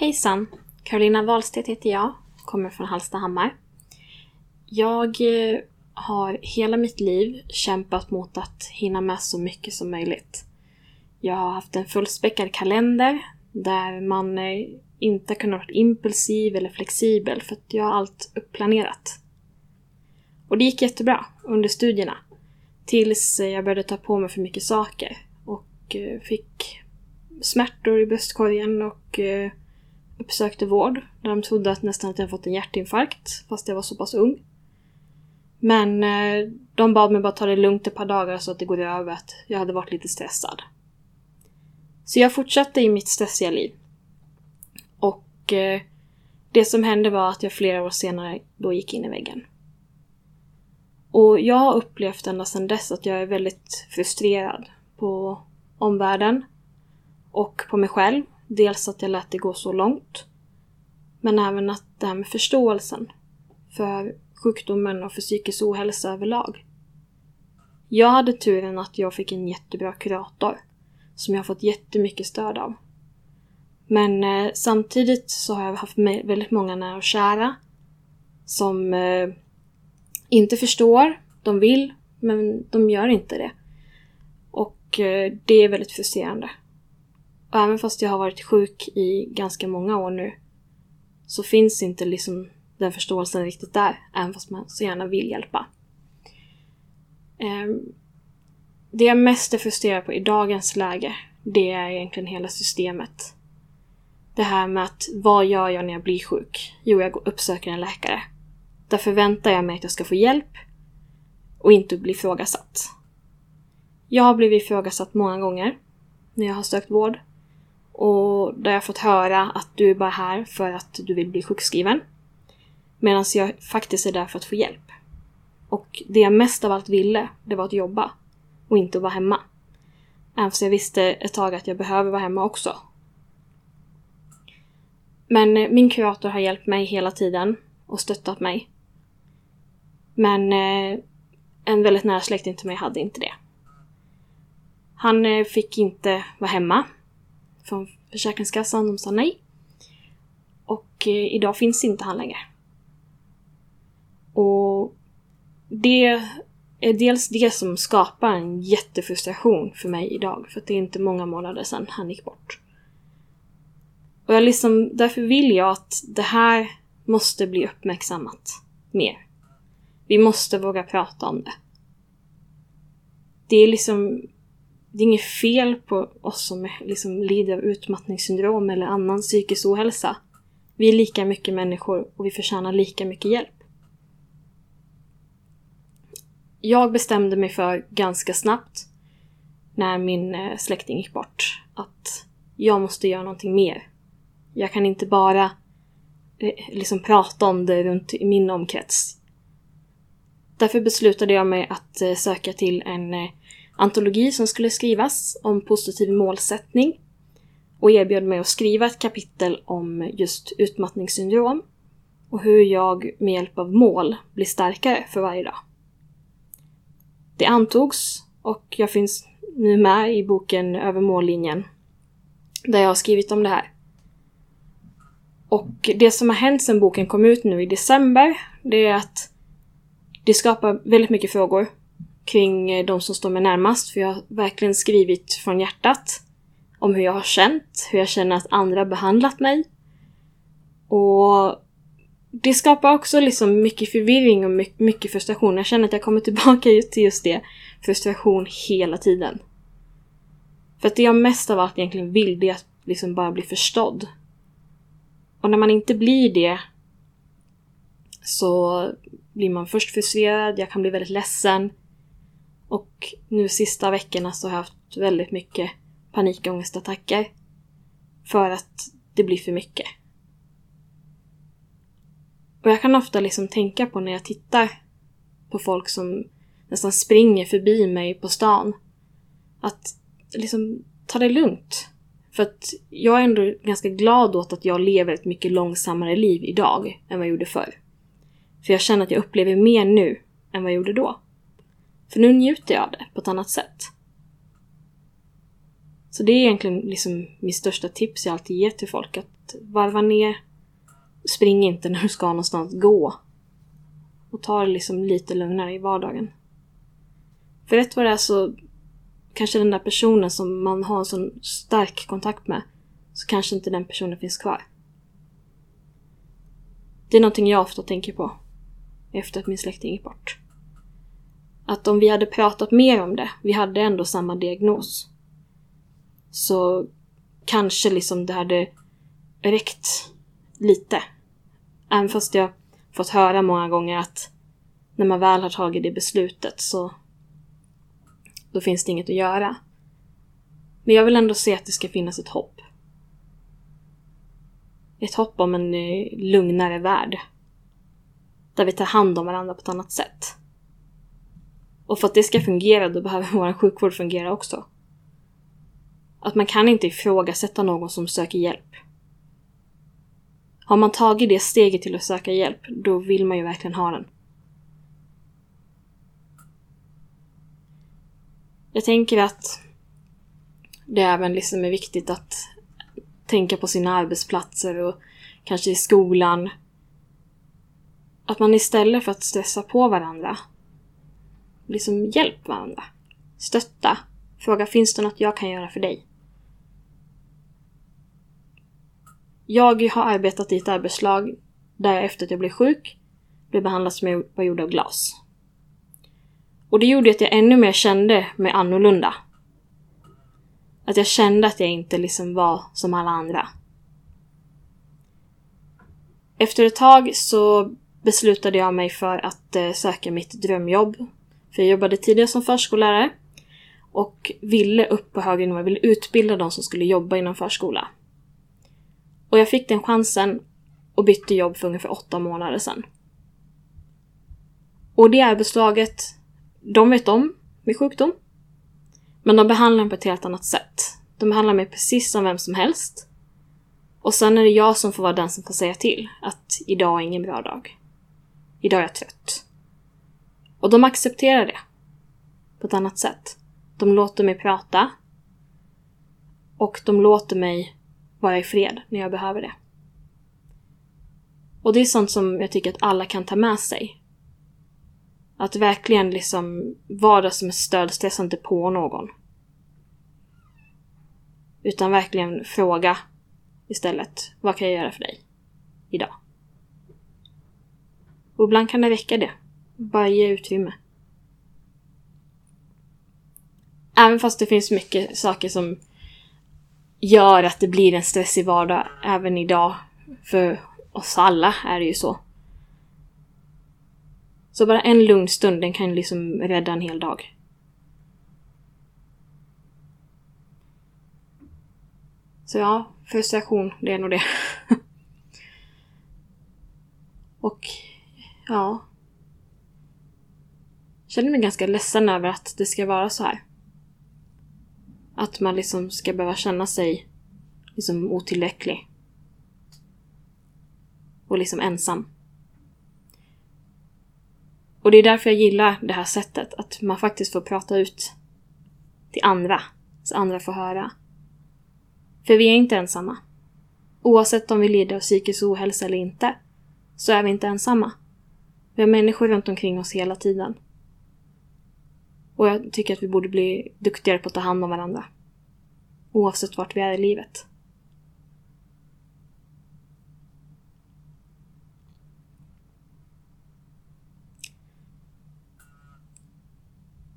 Hejsan! Karolina Wahlstedt heter jag, kommer från Hallstahammar. Jag eh, har hela mitt liv kämpat mot att hinna med så mycket som möjligt. Jag har haft en fullspäckad kalender där man eh, inte kunnat vara impulsiv eller flexibel för att jag har allt uppplanerat. Och det gick jättebra under studierna. Tills jag började ta på mig för mycket saker och eh, fick smärtor i bröstkorgen och uppsökte vård där de trodde att nästan att jag fått en hjärtinfarkt fast jag var så pass ung. Men eh, de bad mig bara ta det lugnt ett par dagar så att det går över att jag hade varit lite stressad. Så jag fortsatte i mitt stressiga liv. Och eh, det som hände var att jag flera år senare då gick in i väggen. Och jag har upplevt ända sedan dess att jag är väldigt frustrerad på omvärlden och på mig själv Dels att jag lät det gå så långt. Men även att det här med förståelsen för sjukdomen och för psykisk ohälsa överlag. Jag hade turen att jag fick en jättebra kurator som jag har fått jättemycket stöd av. Men eh, samtidigt så har jag haft väldigt många nära och kära som eh, inte förstår. De vill, men de gör inte det. Och eh, det är väldigt frustrerande. Och även fast jag har varit sjuk i ganska många år nu så finns inte liksom den förståelsen riktigt där, även fast man så gärna vill hjälpa. Ehm, det jag mest är frustrerad på i dagens läge, det är egentligen hela systemet. Det här med att vad gör jag när jag blir sjuk? Jo, jag uppsöker en läkare. Där förväntar jag mig att jag ska få hjälp och inte bli ifrågasatt. Jag har blivit ifrågasatt många gånger när jag har sökt vård. Och där jag fått höra att du är bara här för att du vill bli sjukskriven. Medan jag faktiskt är där för att få hjälp. Och det jag mest av allt ville, det var att jobba. Och inte att vara hemma. Även fast jag visste ett tag att jag behöver vara hemma också. Men eh, min kurator har hjälpt mig hela tiden och stöttat mig. Men eh, en väldigt nära släkting till mig hade inte det. Han eh, fick inte vara hemma från Försäkringskassan. De sa nej. Och eh, idag finns inte han längre. Och det är dels det som skapar en jättefrustration för mig idag. För att det är inte många månader sedan han gick bort. Och jag liksom, därför vill jag att det här måste bli uppmärksammat mer. Vi måste våga prata om det. Det är liksom det är inget fel på oss som liksom lider av utmattningssyndrom eller annan psykisk ohälsa. Vi är lika mycket människor och vi förtjänar lika mycket hjälp. Jag bestämde mig för ganska snabbt när min eh, släkting gick bort att jag måste göra någonting mer. Jag kan inte bara eh, liksom prata om det runt i min omkrets. Därför beslutade jag mig att eh, söka till en antologi som skulle skrivas om positiv målsättning och erbjöd mig att skriva ett kapitel om just utmattningssyndrom och hur jag med hjälp av mål blir starkare för varje dag. Det antogs och jag finns nu med i boken Över mållinjen där jag har skrivit om det här. Och det som har hänt sedan boken kom ut nu i december, det är att det skapar väldigt mycket frågor kring eh, de som står mig närmast, för jag har verkligen skrivit från hjärtat om hur jag har känt, hur jag känner att andra behandlat mig. Och det skapar också liksom mycket förvirring och mycket frustration. Jag känner att jag kommer tillbaka till just det, frustration hela tiden. För att det jag mest av allt egentligen vill, det är att liksom bara bli förstådd. Och när man inte blir det så blir man först frustrerad, jag kan bli väldigt ledsen, och nu sista veckorna så har jag haft väldigt mycket panikångestattacker. För att det blir för mycket. Och jag kan ofta liksom tänka på när jag tittar på folk som nästan springer förbi mig på stan. Att liksom ta det lugnt. För att jag är ändå ganska glad åt att jag lever ett mycket långsammare liv idag än vad jag gjorde förr. För jag känner att jag upplever mer nu än vad jag gjorde då. För nu njuter jag av det på ett annat sätt. Så det är egentligen liksom mitt största tips jag alltid ger till folk. Att varva ner. Spring inte när du ska någonstans gå. Och ta det liksom lite lugnare i vardagen. För rätt vad det är så kanske den där personen som man har en sån stark kontakt med, så kanske inte den personen finns kvar. Det är någonting jag ofta tänker på efter att min släkting gick bort. Att om vi hade pratat mer om det, vi hade ändå samma diagnos, så kanske liksom det hade räckt lite. Även fast jag fått höra många gånger att när man väl har tagit det beslutet så då finns det inget att göra. Men jag vill ändå se att det ska finnas ett hopp. Ett hopp om en eh, lugnare värld. Där vi tar hand om varandra på ett annat sätt. Och för att det ska fungera, då behöver vår sjukvård fungera också. Att man kan inte ifrågasätta någon som söker hjälp. Har man tagit det steget till att söka hjälp, då vill man ju verkligen ha den. Jag tänker att det även liksom är viktigt att tänka på sina arbetsplatser och kanske i skolan. Att man istället för att stressa på varandra, liksom hjälp varandra. Stötta. Fråga, finns det något jag kan göra för dig? Jag har arbetat i ett arbetslag där jag efter att jag blev sjuk blev behandlad som jag var gjord av glas. Och det gjorde att jag ännu mer kände mig annorlunda. Att jag kände att jag inte liksom var som alla andra. Efter ett tag så beslutade jag mig för att eh, söka mitt drömjobb. För jag jobbade tidigare som förskollärare och ville upp på högre nivå, jag ville utbilda de som skulle jobba inom förskola. Och jag fick den chansen och bytte jobb för ungefär åtta månader sedan. Och det arbetslaget de vet om min sjukdom. Men de behandlar mig på ett helt annat sätt. De behandlar mig precis som vem som helst. Och sen är det jag som får vara den som får säga till att idag är ingen bra dag. Idag är jag trött. Och de accepterar det. På ett annat sätt. De låter mig prata. Och de låter mig vara i fred när jag behöver det. Och det är sånt som jag tycker att alla kan ta med sig att verkligen liksom vara där som ett stöd, stressa inte på någon. Utan verkligen fråga istället. Vad kan jag göra för dig? Idag. Och ibland kan det räcka det. Bara ge utrymme. Även fast det finns mycket saker som gör att det blir en stressig vardag även idag. För oss alla är det ju så. Så bara en lugn stund, den kan liksom rädda en hel dag. Så ja, frustration, det är nog det. Och ja. Känner mig ganska ledsen över att det ska vara så här. Att man liksom ska behöva känna sig liksom otillräcklig. Och liksom ensam. Och det är därför jag gillar det här sättet, att man faktiskt får prata ut till andra, så andra får höra. För vi är inte ensamma. Oavsett om vi lider av psykisk ohälsa eller inte, så är vi inte ensamma. Vi har människor runt omkring oss hela tiden. Och jag tycker att vi borde bli duktigare på att ta hand om varandra. Oavsett vart vi är i livet.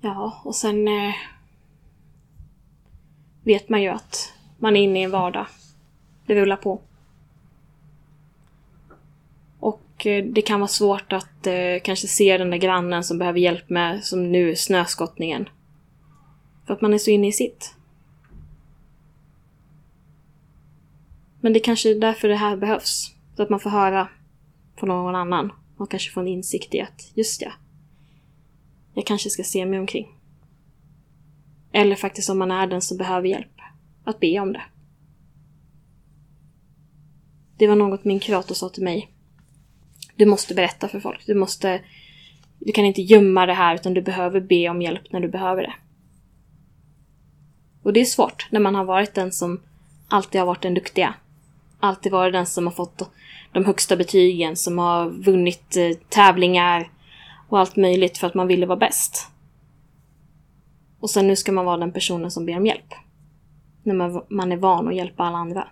Ja, och sen eh, vet man ju att man är inne i en vardag. Det rullar på. Och eh, Eh, det kan vara svårt att eh, kanske se den där grannen som behöver hjälp med, som nu, snöskottningen. För att man är så inne i sitt. Men det kanske är därför det här behövs. Så att man får höra från någon annan och kanske få en insikt i att just ja, jag kanske ska se mig omkring. Eller faktiskt om man är den som behöver hjälp, att be om det. Det var något min kurator sa till mig. Du måste berätta för folk. Du måste... Du kan inte gömma det här utan du behöver be om hjälp när du behöver det. Och det är svårt när man har varit den som alltid har varit den duktiga. Alltid varit den som har fått de högsta betygen, som har vunnit eh, tävlingar och allt möjligt för att man ville vara bäst. Och sen nu ska man vara den personen som ber om hjälp. När man, man är van att hjälpa alla andra.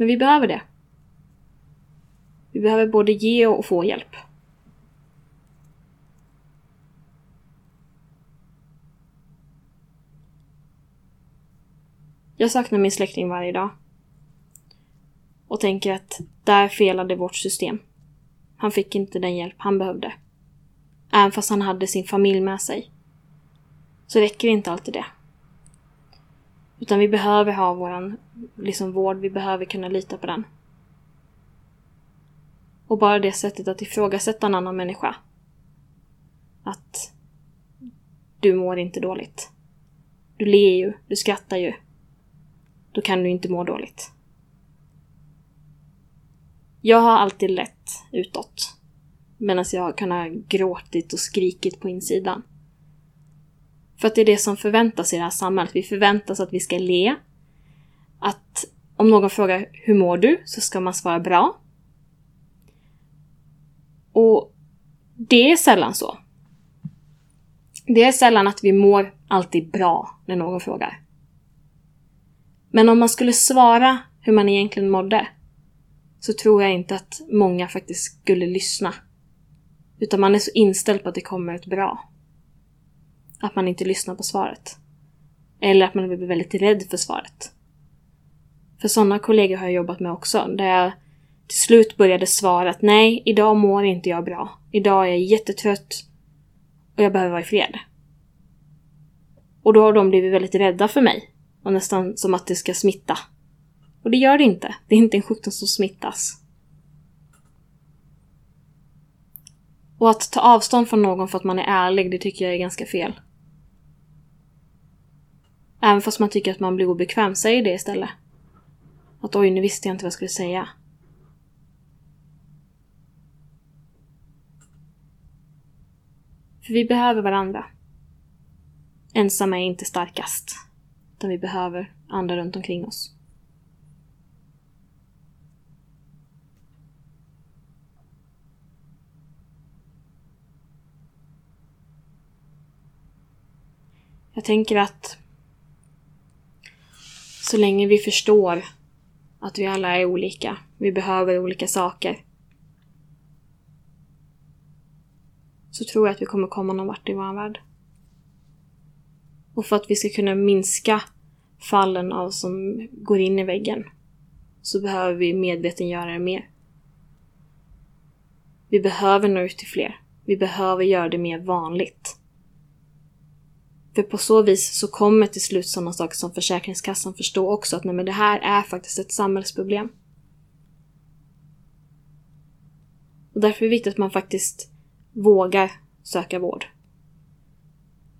Men vi behöver det. Vi behöver både ge och få hjälp. Jag saknar min släkting varje dag. Och tänker att där felade vårt system. Han fick inte den hjälp han behövde. Även fast han hade sin familj med sig. Så räcker inte alltid det. Utan vi behöver ha våran liksom, vård, vi behöver kunna lita på den. Och bara det sättet att ifrågasätta en annan människa. Att du mår inte dåligt. Du ler ju, du skrattar ju. Då kan du inte må dåligt. Jag har alltid lett utåt. Medan jag har kunnat gråtit och skrikit på insidan. För att det är det som förväntas i det här samhället. Vi förväntas att vi ska le. Att om någon frågar hur mår du? så ska man svara bra. Och det är sällan så. Det är sällan att vi mår alltid bra när någon frågar. Men om man skulle svara hur man egentligen mådde så tror jag inte att många faktiskt skulle lyssna. Utan man är så inställd på att det kommer ett bra. Att man inte lyssnar på svaret. Eller att man blir väldigt rädd för svaret. För sådana kollegor har jag jobbat med också, där jag till slut började svara att nej, idag mår inte jag bra. Idag är jag jättetrött och jag behöver vara i fred. Och då har de blivit väldigt rädda för mig. Och nästan som att det ska smitta. Och det gör det inte. Det är inte en sjukdom som smittas. Och att ta avstånd från någon för att man är ärlig, det tycker jag är ganska fel. Även fast man tycker att man blir obekväm, säg det istället. Att oj, nu visste jag inte vad jag skulle säga. För vi behöver varandra. Ensamma är inte starkast. Utan vi behöver andra runt omkring oss. Jag tänker att så länge vi förstår att vi alla är olika, vi behöver olika saker, så tror jag att vi kommer komma någon vart i vår värld. Och för att vi ska kunna minska fallen av som går in i väggen så behöver vi medvetengöra det mer. Vi behöver nå ut till fler. Vi behöver göra det mer vanligt. För på så vis så kommer till slut sådana saker som Försäkringskassan förstå också att nej, men det här är faktiskt ett samhällsproblem. Och därför är det viktigt att man faktiskt vågar söka vård.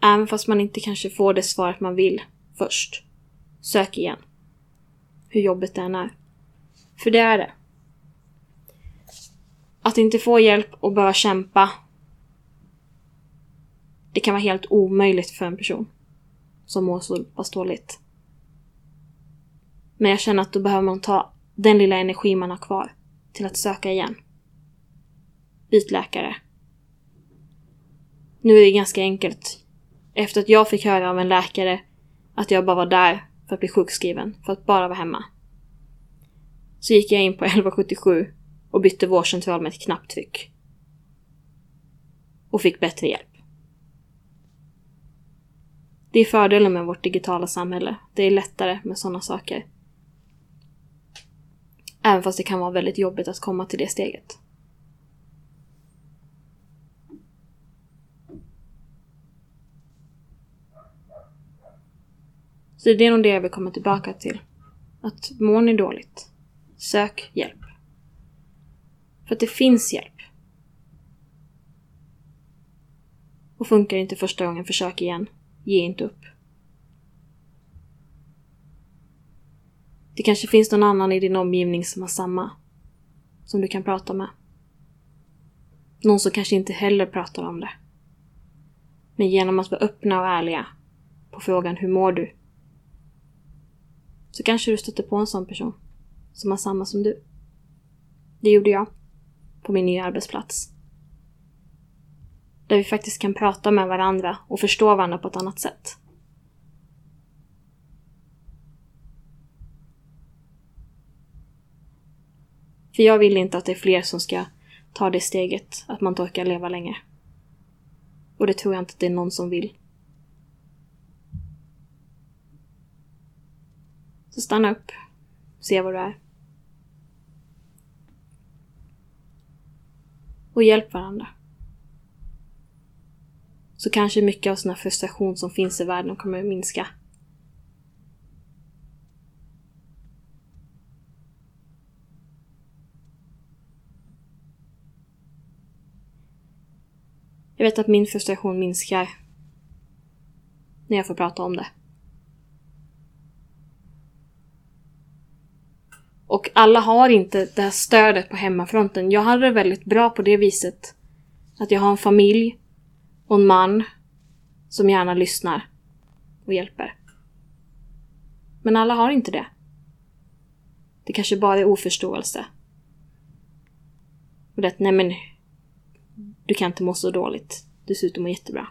Även fast man inte kanske får det svaret man vill först. Sök igen. Hur jobbigt det än är. För det är det. Att inte få hjälp och behöva kämpa det kan vara helt omöjligt för en person som mår så pass dåligt. Men jag känner att då behöver man ta den lilla energi man har kvar till att söka igen. Byt läkare. Nu är det ganska enkelt. Efter att jag fick höra av en läkare att jag bara var där för att bli sjukskriven, för att bara vara hemma. Så gick jag in på 1177 och bytte vårdcentral med ett knapptryck. Och fick bättre hjälp. Det är fördelen med vårt digitala samhälle. Det är lättare med sådana saker. Även fast det kan vara väldigt jobbigt att komma till det steget. Så det är nog det jag vill komma tillbaka till. Att mår ni dåligt, sök hjälp. För att det finns hjälp. Och funkar inte första gången, försök igen. Ge inte upp. Det kanske finns någon annan i din omgivning som har samma. Som du kan prata med. Någon som kanske inte heller pratar om det. Men genom att vara öppna och ärliga på frågan hur mår du? Så kanske du stöter på en sån person som har samma som du. Det gjorde jag på min nya arbetsplats. Där vi faktiskt kan prata med varandra och förstå varandra på ett annat sätt. För jag vill inte att det är fler som ska ta det steget, att man inte orkar leva länge. Och det tror jag inte att det är någon som vill. Så stanna upp. Se vad du är. Och hjälp varandra. Så kanske mycket av sån här frustration som finns i världen kommer att minska. Jag vet att min frustration minskar när jag får prata om det. Och alla har inte det här stödet på hemmafronten. Jag hade det väldigt bra på det viset. Att jag har en familj och en man som gärna lyssnar och hjälper. Men alla har inte det. Det kanske bara är oförståelse. Och det att, nej men, du kan inte må så dåligt. Du ser ut att må jättebra.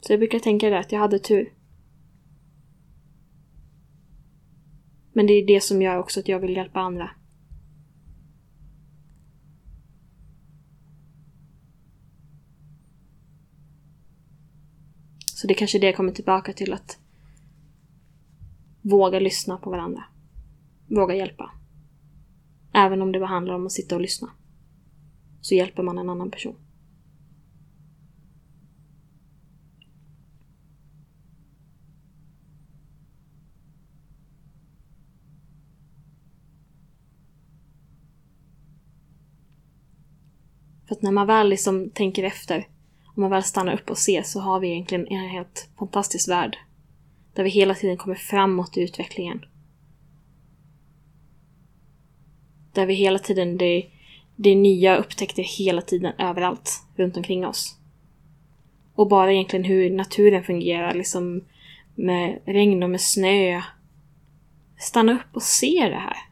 Så jag brukar tänka det att jag hade tur. Men det är det som gör också att jag vill hjälpa andra. Så det är kanske är det jag kommer tillbaka till att våga lyssna på varandra. Våga hjälpa. Även om det bara handlar om att sitta och lyssna. Så hjälper man en annan person. För att när man väl liksom tänker efter, om man väl stannar upp och ser, så har vi egentligen en helt fantastisk värld. Där vi hela tiden kommer framåt i utvecklingen. Där vi hela tiden, det, det är nya upptäckter hela tiden överallt runt omkring oss. Och bara egentligen hur naturen fungerar, liksom med regn och med snö. Stanna upp och se det här.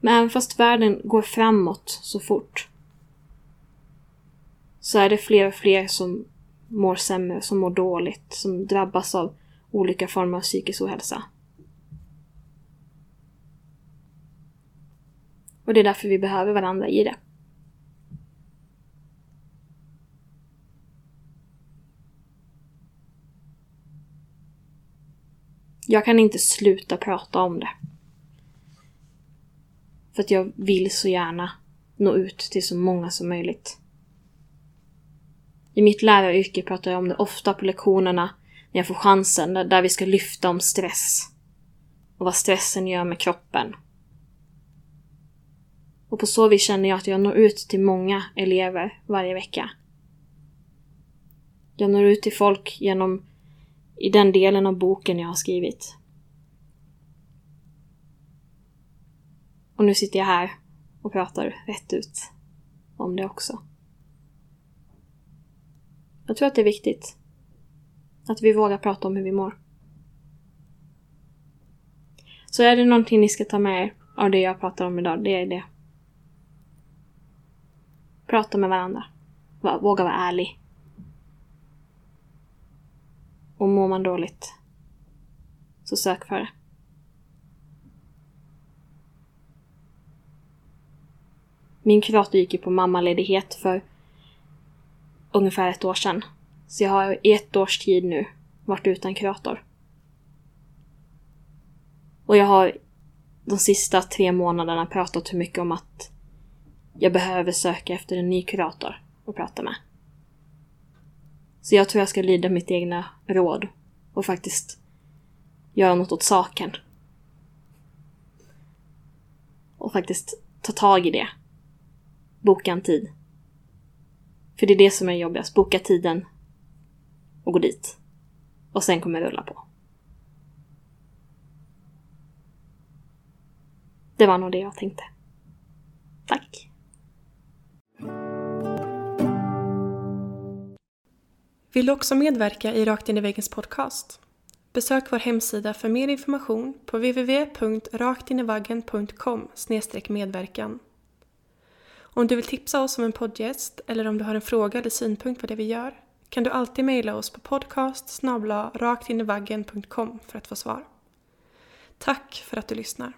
Men även fast världen går framåt så fort så är det fler och fler som mår sämre, som mår dåligt, som drabbas av olika former av psykisk ohälsa. Och det är därför vi behöver varandra i det. Jag kan inte sluta prata om det. För att jag vill så gärna nå ut till så många som möjligt. I mitt läraryrke pratar jag om det ofta på lektionerna när jag får chansen, där vi ska lyfta om stress. Och vad stressen gör med kroppen. Och på så vis känner jag att jag når ut till många elever varje vecka. Jag når ut till folk genom i den delen av boken jag har skrivit. Och nu sitter jag här och pratar rätt ut om det också. Jag tror att det är viktigt. Att vi vågar prata om hur vi mår. Så är det någonting ni ska ta med er av det jag pratar om idag, det är det. Prata med varandra. Våga vara ärlig. Och mår man dåligt, så sök för det. Min kurator gick ju på mammaledighet för ungefär ett år sedan. Så jag har i ett års tid nu varit utan kurator. Och jag har de sista tre månaderna pratat hur mycket om att jag behöver söka efter en ny kurator att prata med. Så jag tror jag ska lyda mitt egna råd och faktiskt göra något åt saken. Och faktiskt ta tag i det. Boka en tid. För det är det som är jobbigast. Boka tiden och gå dit. Och sen kommer det rulla på. Det var nog det jag tänkte. Tack! Vill du också medverka i Rakt in i väggens podcast? Besök vår hemsida för mer information på www.raktinivaggen.com medverkan. Om du vill tipsa oss om en poddgäst eller om du har en fråga eller synpunkt på det vi gör kan du alltid mejla oss på podcast raktinivaggen.com för att få svar. Tack för att du lyssnar.